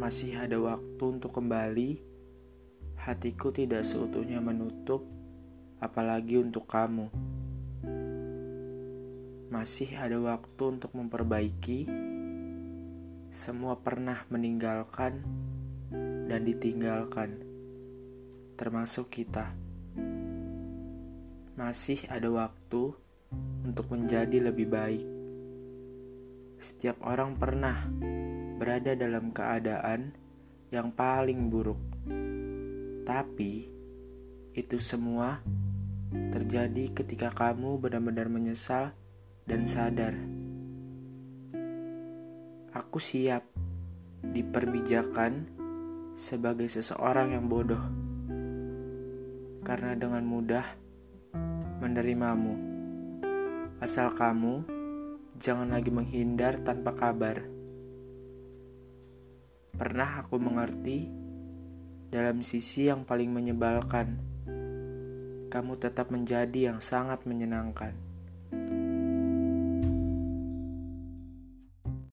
masih ada waktu untuk kembali, hatiku tidak seutuhnya menutup, apalagi untuk kamu. Masih ada waktu untuk memperbaiki. Semua pernah meninggalkan dan ditinggalkan, termasuk kita. Masih ada waktu untuk menjadi lebih baik. Setiap orang pernah berada dalam keadaan yang paling buruk. Tapi itu semua terjadi ketika kamu benar-benar menyesal dan sadar. Aku siap diperbijakan sebagai seseorang yang bodoh karena dengan mudah menerimamu. Asal kamu jangan lagi menghindar tanpa kabar. Pernah aku mengerti dalam sisi yang paling menyebalkan, kamu tetap menjadi yang sangat menyenangkan.